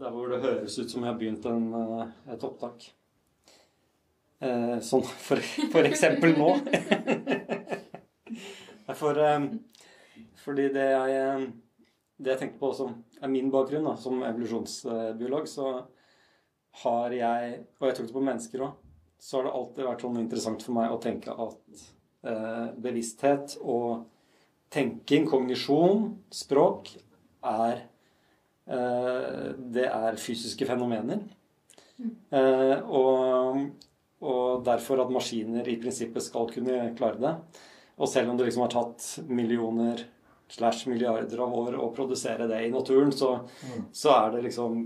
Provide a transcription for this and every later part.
der hvor det høres ut som jeg har begynt en, eh, et opptak. Eh, sånn for, for eksempel nå. for, eh, fordi det jeg, eh, det jeg tenkte på som er min bakgrunn da, som evolusjonsbiolog, så har jeg Og jeg tok det på mennesker òg. Så har det alltid vært sånn interessant for meg å tenke at eh, bevissthet og tenking, kognisjon, språk er eh, Det er fysiske fenomener. Eh, og, og derfor at maskiner i prinsippet skal kunne klare det. Og selv om det liksom har tatt millioner slash milliarder av år å produsere det i naturen, så, så er det liksom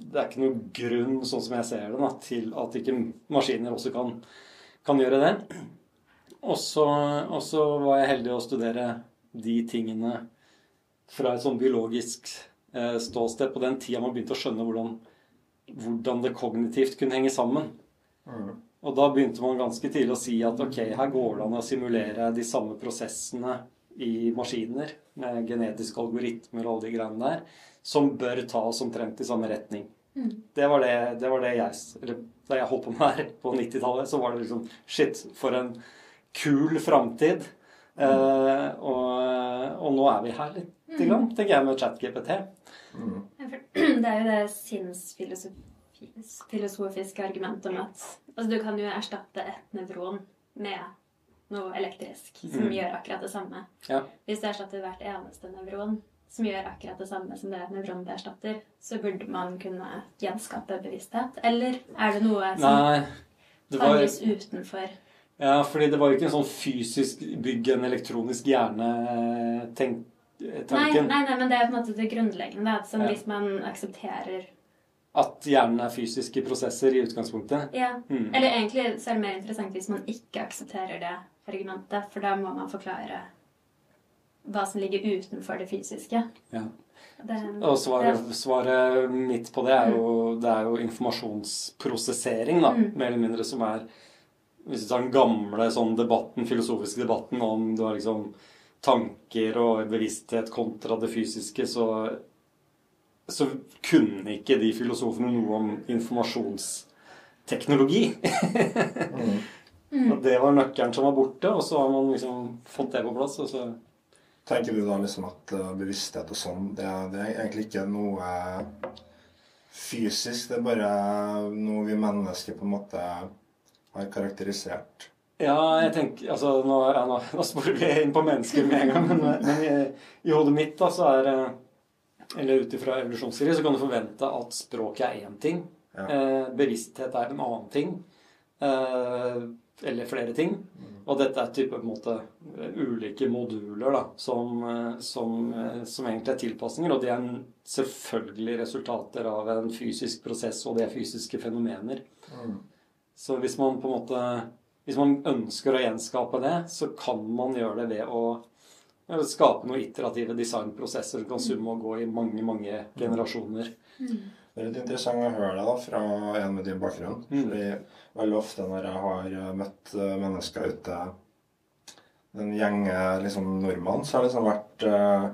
Det er ikke noen grunn, sånn som jeg ser det, da, til at ikke maskiner også kan, kan gjøre det. Og så, var jeg heldig å studere de tingene fra et sånn biologisk ståsted på den tida man begynte å skjønne hvordan, hvordan det kognitivt kunne henge sammen. Og da begynte man ganske tidlig å si at ok, her går det an å simulere de samme prosessene i maskiner med genetiske algoritmer og alle de greiene der, som bør ta oss omtrent i samme retning. Det var det, det var det jeg eller Da jeg holdt på med her på 90-tallet, så var det liksom Shit, for en kul framtid. Eh, og, og nå er vi her litt, grann, tenker jeg, med ChatGPT. Det er jo det sinnsfilosofiske argumentet om at altså, du kan jo erstatte et nevron med noe elektrisk som Mm. gjør akkurat det samme. Ja. Hvis du erstatter hvert eneste nevron som gjør akkurat det samme som det nevronet det erstatter, så burde man kunne gjenskape bevissthet. Eller er det noe som Nei, det var fanges utenfor Ja, fordi det var jo ikke en sånn fysisk bygg en elektronisk hjerne-tanken. Nei, nei, nei, men det er på en måte det grunnleggende. At Som Ja. hvis man aksepterer At hjernen er fysiske prosesser i utgangspunktet. Ja. Mm. Eller egentlig så er det mer interessant hvis man ikke aksepterer det argumentet, for da må man forklare hva som ligger utenfor det fysiske. Ja. Det, Og svaret, svaret mitt på det er jo, det er jo informasjonsprosessering, da, Mm. mer eller mindre, som er Hvis du tar den gamle sånn debatten, filosofiske debatten om du har liksom tanker og bevissthet kontra det fysiske, så, så kunne ikke de filosofene noe om informasjonsteknologi. Mm. Og det var nøkkelen som var borte, og så har man liksom fått det på plass. og så... Tenker du da liksom at eh, bevissthet og sånn, det, er- det er egentlig ikke noe fysisk? Det er bare noe vi mennesker på en måte har karakterisert? Ja, jeg tenker altså, Nå, ja, nå, nå sporer vi inn på mennesker med en gang, men, men i, i hodet mitt da, så er eh, Eller ut ifra evolusjonsteori så kan du forvente at språket er én ting. Ja. Eh, bevissthet er en annen ting. Eh, eller flere ting. Og dette er type på en måte ulike moduler da, som, eh, som, eh, som egentlig er tilpasninger. Og det er selvfølgelig resultater av en fysisk prosess, og det er fysiske fenomener. Så hvis man på en måte Hvis man ønsker å gjenskape det, så kan man gjøre det ved å skape noen iterative designprosesser som kan summe og gå i mange, mange generasjoner. Det er litt interessant å høre det da, fra en med din bakgrunn. Mm. Fordi veldig ofte når jeg har eh, møtt eh, mennesker ute, den gjenge liksom, nordmann, så har det liksom vært eh,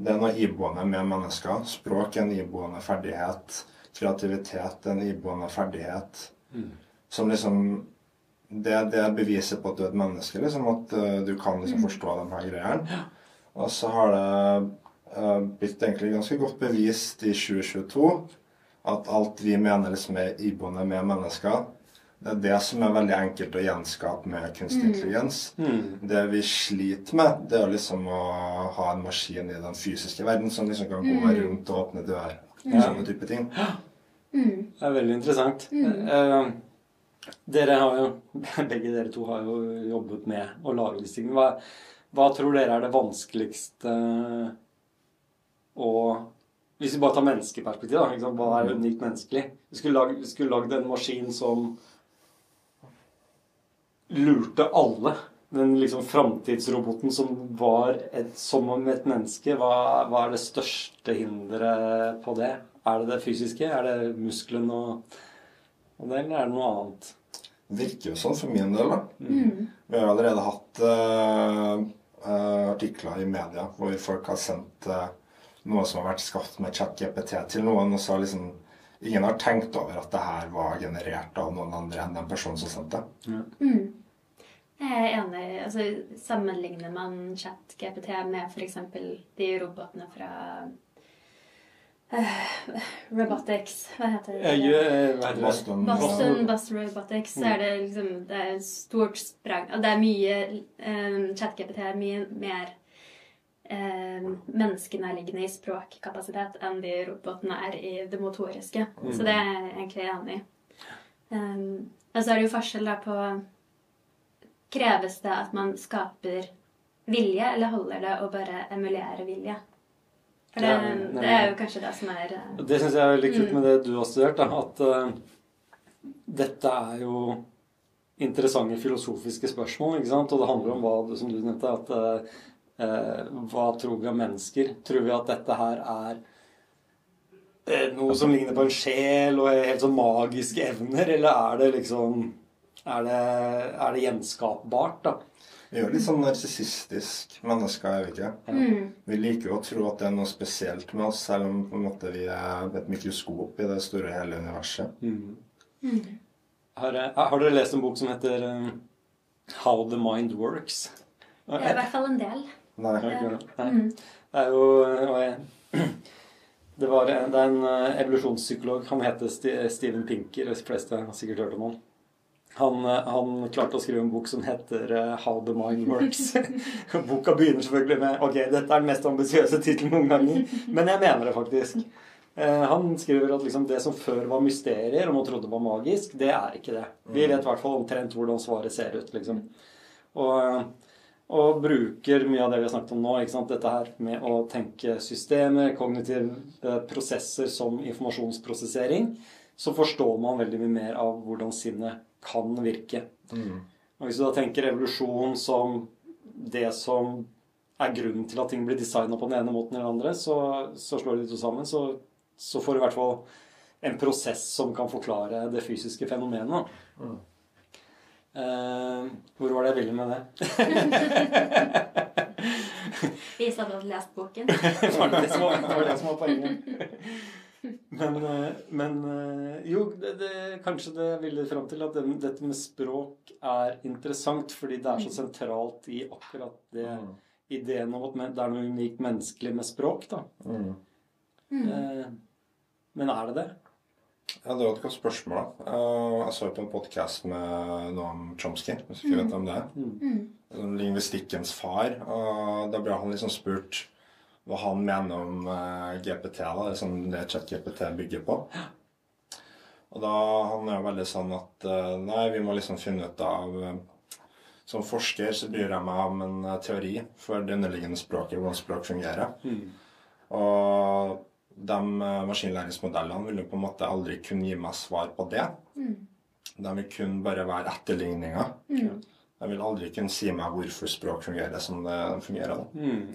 Det er noe iboende med mennesker. Språk er en iboende ferdighet. Kreativitet er en iboende ferdighet. Mm. Som liksom det, det er beviset på at du er et menneske, liksom, at uh, du kan liksom forstå de her greiene. Og så har det uh, blitt egentlig ganske godt bevist i 2022 at alt vi mener liksom er iboende med mennesker, det er det som er veldig enkelt å gjenskape med kunstig intelligens. Mm. Det vi sliter med, det er liksom å ha en maskin i den fysiske verden som liksom kan gå rundt og åpne dører. Mm. Sånne type ting. Mm. Det er veldig interessant. Eh, dere har jo, begge dere to har jo jobbet med å lage disse tingene. Hva, hva tror dere er det vanskeligste å Hvis vi bare tar menneskeperspektiv, da. Liksom. Hva er unikt menneskelig? Vi skulle lagd, vi skulle lagd en maskin som lurte alle. Den liksom framtidsroboten som var et, som om et menneske. Hva, hva er det største hinderet på det? Er det det fysiske? Er det muskelen og, og det, er noe annet? Det virker jo sånn for min del, da. Mm. Vi har allerede hatt uh, eh, artikler i media hvor folk har sendt uh, noe som har vært skapt med ChatGPT til noen, og så har liksom ingen har tenkt over at det her var generert av noen andre enn den personen som sendte det. Mm. Jeg er enig. Altså, sammenligner man ChatGPT med f.eks. de robotene fra eh, Robotics Hva heter det? Det? Boston, Boston Bus Robotics, Mm. er det liksom Det er et stort sprang. Og det er mye um, ChatGPT er mye mer um, menneskenærliggende i språkkapasitet enn de robotene er i det motoriske. Så det er jeg egentlig enig i. Um, og så er det jo forskjell da på Kreves det at man skaper vilje, eller holder det å bare emulere vilje? For det, det, nei, det er jo kanskje det som er eh, Det syns jeg er veldig kult med det du har studert. Da, at uh, dette er jo interessante filosofiske spørsmål. ikke sant? Og det handler om hva som du nevnte, at eh, eh, hva tror vi om mennesker? Tror vi at dette her er eh, noe som ligner på en sjel og er helt sånn magiske evner, eller er det liksom Er det, er det gjenskapbart, da? Vi er jo litt sånn narsissistisk mennesker, er vi ikke? mm, Vi liker jo å tro at det er noe spesielt med oss, selv om på en måte vi er et mikroskop i det store hele universet. mm. Har, eh, har dere lest en bok som heter uh, How the Mind Works? Det er i hvert fall en del. Nei. Har? Nei. Mm. Det er jo og jeg, det, var, det er en eh, evolusjonspsykolog. Han heter Steven Pinker. De fleste har sikkert hørt om han. Han, eh, han klarte å skrive en bok som heter eh, How the Mind Works. Boka begynner selvfølgelig med Ok, dette er den mest ambisiøse tittelen noen ganger, men jeg mener det faktisk. Eh, Han skriver at liksom det som før var mysterier, og man trodde var magisk, det er ikke det. Vi vet i hvert fall omtrent hvordan svaret ser ut. liksom. Og, og bruker mye av det vi har snakket om nå, dette her med å tenke systemer, kognitive prosesser som informasjonsprosessering, så forstår man veldig mye mer av hvordan sinnet kan virke. Mm. Og Hvis du da tenker evolusjon som det som er grunnen til at ting blir designa på den ene måten eller den andre, så, så slår de to sammen. Så, så får du i hvert fall en prosess som kan forklare det fysiske fenomenet. Mm. Eh, hvor var det jeg ville med det? Vise at du hadde lest boken. det var det som var, det var, det som var poenget. Men, eh, men eh, jo, det, det, kanskje det ville fram til at det, dette med språk er interessant, fordi det er så sentralt i akkurat det Mm. ideen om at det er noe unikt menneskelig med språk. da. Mm. Mm. Eh, men er det det? Ja, det var et godt spørsmål. da. Eh, Jeg så på en podkast med Noam Chomsky, hvis du ikke vet om det er. Mm. Sånn Lingvistikkens far. Og da ble han liksom spurt hva han mener om eh, GPT, da, det som det ChatGPT bygger på. Og da han er jo veldig sånn at eh, nei, vi må liksom finne ut av eh, Som forsker så bryr jeg meg om en teori for det underliggende språket, hvordan språk fungerer. Og de maskinlæringsmodellene vil jo på en måte aldri kunne gi meg svar på det. Mm. De vil kun bare være etterligninger. Mm. De vil aldri kunne si meg hvorfor språk fungerer som det fungerer. da. Mm.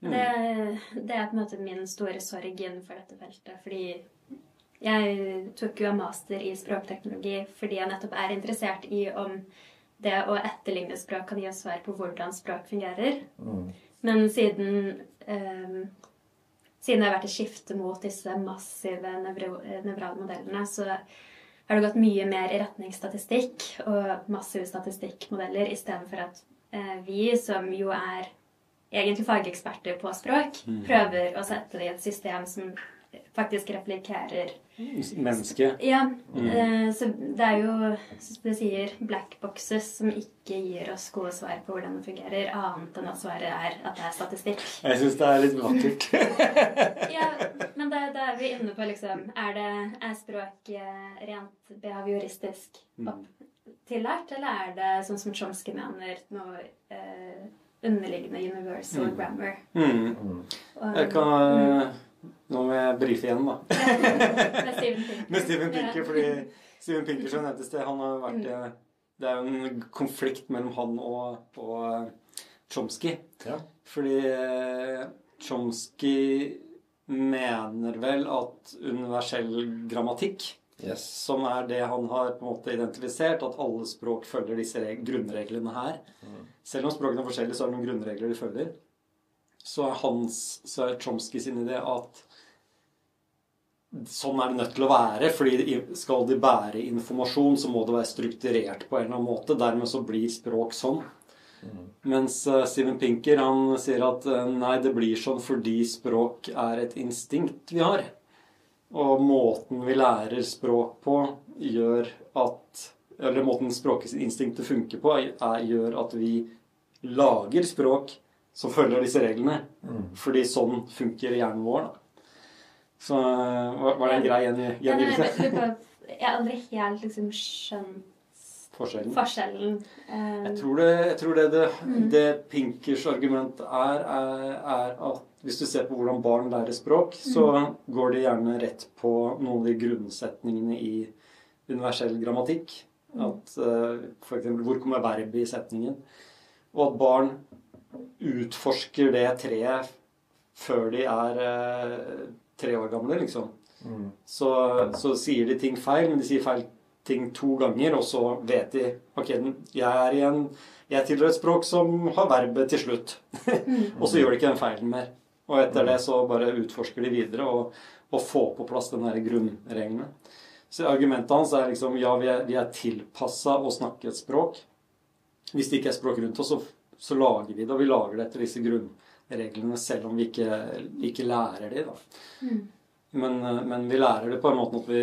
Mm. Det, det er på en måte min store sorg innenfor dette feltet. Fordi jeg tok jo en master i språkteknologi fordi jeg nettopp er interessert i om det å etterligne språk kan gi oss svar på hvordan språk fungerer. Mm. Men siden um, siden det har vært et skifte mot disse massive nevrale modellene, så har det gått mye mer i retning statistikk og massive statistikkmodeller istedenfor at uh, vi, som jo er egentlig fageksperter på språk, prøver å sette det i et system som faktisk replikerer Mennesket. Ja, Mm. så det er jo, som du sier, black boxes som ikke gir oss gode svar på hvordan det fungerer, annet enn at svaret er at det er statistikk. Jeg syns det er litt vakkert. Ja, men da da er vi inne på liksom Er, det, er språk eh, rent behavioristisk opp, tillært, eller er det sånn som Chomsky mener, noe eh, underliggende universal grammar? Mm. Og, Jeg kan Nå må jeg brife igjen, da. med Steven Pinker. Med Steven Pinker, Ja. fordi Steven Pinker som nevnte i sted, han har vært eh, Det er jo en konflikt mellom han og, og eh, Chomsky. Ja. Fordi eh, Chomsky mener vel at universell grammatikk, Yes. som er det han har på en måte identifisert, at alle språk følger disse grunnreglene her Selv om språkene er forskjellige, så er det noen grunnregler de følger. så er hans, så er Chomsky sin idé at sånn er det nødt til å være. fordi skal de bære informasjon, så må det være strukturert på en eller annen måte. Dermed så blir språk sånn. Mm. Mens uh, Steven Pinker han sier at uh, nei, det blir sånn fordi språk er et instinkt vi har. Og måten vi lærer språk på, gjør at Eller måten språkinstinktet funker på, er, gjør at vi lager språk som følger disse reglene. Mm. Fordi sånn funker hjernen vår. da. Så var, var det en grei gjengivelse? Jeg har aldri helt liksom skjønt forskjellen. forskjellen. Um, jeg, tror det, jeg tror det, det, mm. det Pinkers argument er, er, er, at hvis du ser på hvordan barn lærer språk, så mm. går de gjerne rett på noen av de grunnsetningene i universell grammatikk. Mm. At uh, f.eks. hvor kommer verbet i setningen? Og at barn utforsker det treet før de er uh, tre år gamle, liksom. Mm. Så, så, sier de ting feil, men de sier feil ting to ganger, og så vet de Ok, jeg er igjen Jeg tilhører et språk som har verbet til slutt. Mm. og så gjør de ikke den feilen mer. Og etter det så bare utforsker de videre og, og får på plass den der grunnreglene. Så argumentet hans er liksom ja, vi er, vi er tilpassa å snakke et språk. Hvis det ikke er språk rundt oss, så, så lager vi det, og vi lager det etter disse grunnreglene selv om vi ikke, ikke lærer de. Da. Mm. Men, men, vi lærer det på en måte at vi,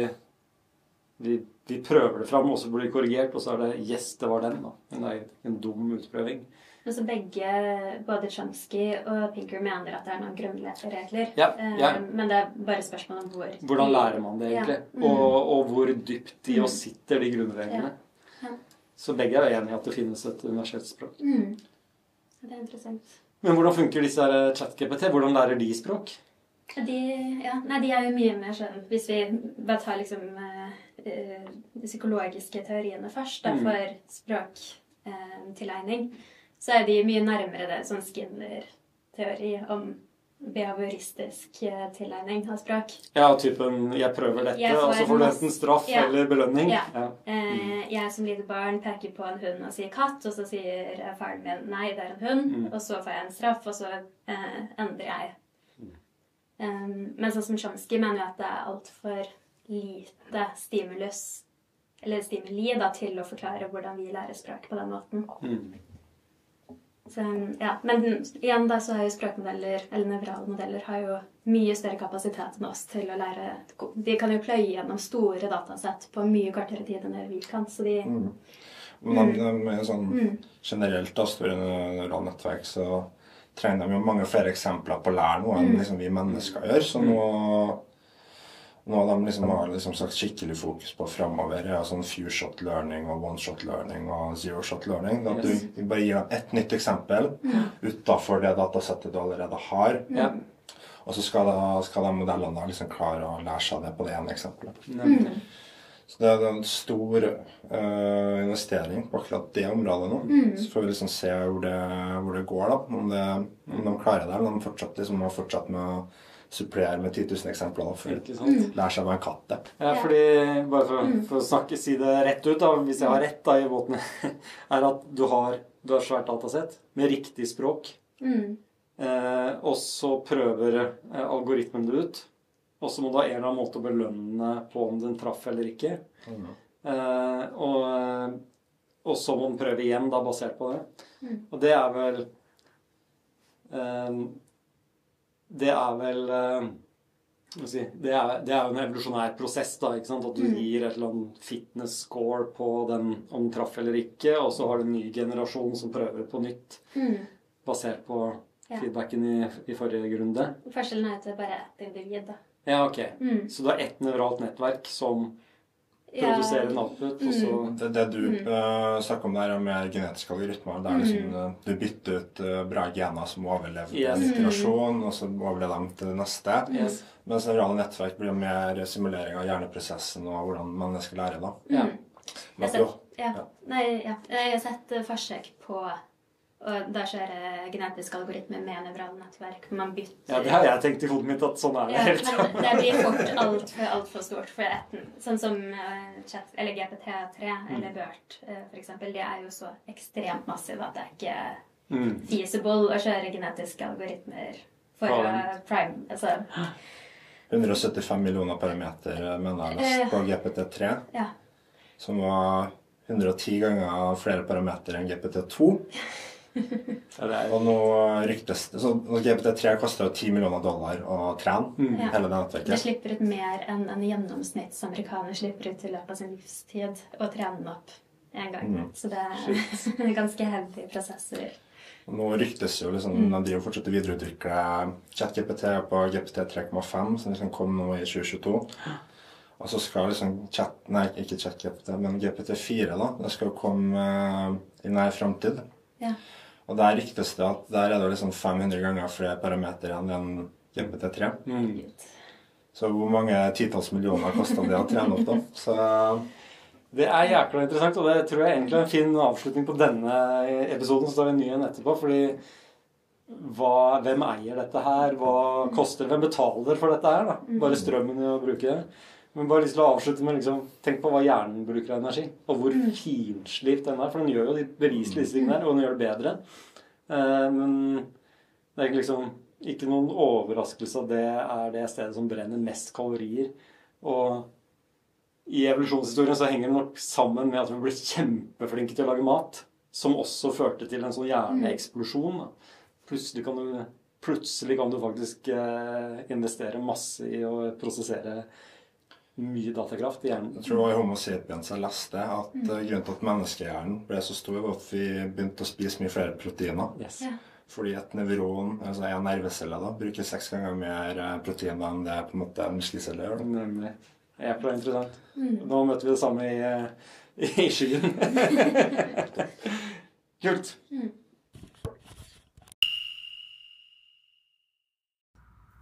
vi, vi prøver det fram, og så blir det korrigert, og så er det 'yes, det var den'. da. Men det er en dum utprøving. Men så begge, både Chomsky og Pinker, mener at det er noen grunnløse regler. Ja, ja. Eh, men det er bare spørsmål om hvor Hvordan lærer man det egentlig? Ja. Mm. Og, og, hvor dypt i oss mm. sitter de grunnreglene. Så begge er enige i at det finnes et universelt språk. Mm. Det er interessant. Men hvordan funker disse chat-GPT? Hvordan lærer de språk? De, ja, nei, de er jo mye mer sånn Hvis vi bare tar liksom uh, de psykologiske teoriene først da, mm. for språktilegning, uh, så er de mye nærmere det som Skinner-teori om behavioristisk tilegning av språk. Ja, typen 'jeg prøver dette', og så får du enten straff ja. eller belønning. Ja. ja. Mm. jeg som lite barn peker på en hund og sier 'katt', og så sier faren min 'nei, det er en hund', mm. og så får jeg en straff, og så eh, endrer jeg. Mm. Um, men sånn som Chomsky mener jo at det er altfor lite stimulus, eller stimuli, da, til å forklare hvordan vi lærer språk på den måten. Mm. Så, ja. Men igjen da så har jo språkmodeller, eller nevrale modeller, har jo mye større kapasitet enn oss til å lære De kan jo pløye gjennom store datasett på mye kortere tid enn det vi kan. Så de mm. Men mm. med sånn mm. generelt da, store nevrale nettverk så trenger de jo mange flere eksempler på å lære noe enn mm. liksom, vi mennesker gjør. Så nå noe de liksom har liksom sagt skikkelig fokus på framover, Ja, sånn few shot learning og one shot learning og zero shot learning. At yes. du bare gir dem ett nytt eksempel mm. utafor det datasettet du allerede har. Mm. Og så skal, da, skal de modellene liksom klare å lære seg det på det ene eksempelet. Mm. Så det er en stor uh, investering på akkurat det området nå. Mm. Så får vi liksom se hvor det, hvor det går, da. Om, det, om, de klarer det, eller om de fortsatt, liksom, har fortsatt med å supplere med 10 000 eksempler da, for å lære seg å være en katt. Ja, fordi, bare for, mm. for, å snakke, si det rett ut, da, hvis jeg har rett da i båten, er at du har, du har svært datasett med riktig språk. Mm. Eh, og så prøver eh, algoritmen det ut. Og så må du ha en eller annen måte å belønne på om den traff eller ikke. Mm. Eh, og, eh, og, så må den prøve igjen, da, basert på det. Mm. Og det er vel eh, det er vel eh, si, det, er, det, er, jo en evolusjonær prosess. da, ikke sant? At du mm. gir et eller annet fitness score på den om den traff eller ikke, og så har du en ny generasjon som prøver på nytt. Mm. Basert på ja. feedbacken i, i, forrige runde. Forskjellen er at det bare er ett individ. da. Ja, ok. Mm. Så du har ett nevralt nettverk som produserer en output, og så mm. Det, det du mm. uh, snakker om der med genetiske algoritmer, det er liksom mm. uh, du bytter ut uh, bra gener som overlever yes. en iterasjon, og så overlever dem til det neste. Yes. Mens nevrale nettverk blir mer simulering av hjerneprosessen og hvordan mennesker lærer. da. Ja. Jeg, har sett, ja. Ja. Nei, ja. jeg har sett forsøk på og der er det genetisk algoritme med nevrale nettverk. Man bytter Ja, det har jeg tenkt i hodet mitt, at sånn er det ja, helt. Men det blir fort altfor alt for stort for etten. Sånn som uh, chat, eller GPT3 mm. eller BERT, uh, for eksempel. De er jo så ekstremt massive at det er ikke Mm. feasible å kjøre genetiske algoritmer for uh, prime Altså 175 millioner parameter mener jeg lest på GPT3. Ja. Som var 110 ganger flere parametere enn GPT2. Og nå ryktes det Så nå GPT3 koster jo 10 millioner dollar å trene mm. Ja. hele det Det slipper ut mer enn en gjennomsnittsamerikaner slipper ut i løpet av sin livstid å trene den opp en gang. Mm. Så det er ganske heavy prosesser. Og Nå ryktes jo liksom Mm. De fortsetter å videreutvikle ChatGPT på GPT 3,5, som liksom kom nå i 2022. Og så skal liksom chat, Nei, ikke ChatGPT, men GPT4 da, det skal komme uh, i nær framtid. Ja. Og der ryktes det at der er det liksom 500 ganger flere parametere enn GPT3. Mm. Så hvor mange titalls millioner kosta det å trene opp, da? Så Det er jækla interessant, og det tror jeg egentlig er en fin avslutning på denne episoden. Så tar vi en ny en etterpå, fordi hva, hvem eier dette her? Hva koster? Hvem betaler for dette her? da? Bare strømmen i å bruke det. Men bare lyst til å avslutte med liksom, tenk på hva hjernen bruker av energi. Og hvor finslipt den er. For den gjør jo de beviselig disse tingene og den gjør det bedre. Eh, men det er liksom ikke noen overraskelse at det er det stedet som brenner mest kalorier. Og i evolusjonshistorien så henger det nok sammen med at vi ble kjempeflinke til å lage mat. Som også førte til en sånn hjerneeksplosjon. Plutselig kan du, plutselig kan du faktisk eh, investere masse i å prosessere mye datakraft i hjernen. Jeg tror det var i Homo sapiens jeg leste at Mm. eh, grunnen til at menneskehjernen ble så stor, var at vi begynte å spise mye flere proteiner. Yes. Ja. Fordi et nevron, altså en nervecelle, da, bruker seks ganger mer eh, proteiner enn det på en måte en muskelcelle gjør. Nemlig. Nemlig. er interessant. Mm. Nå møter vi det samme i, eh, i skyen. Kult.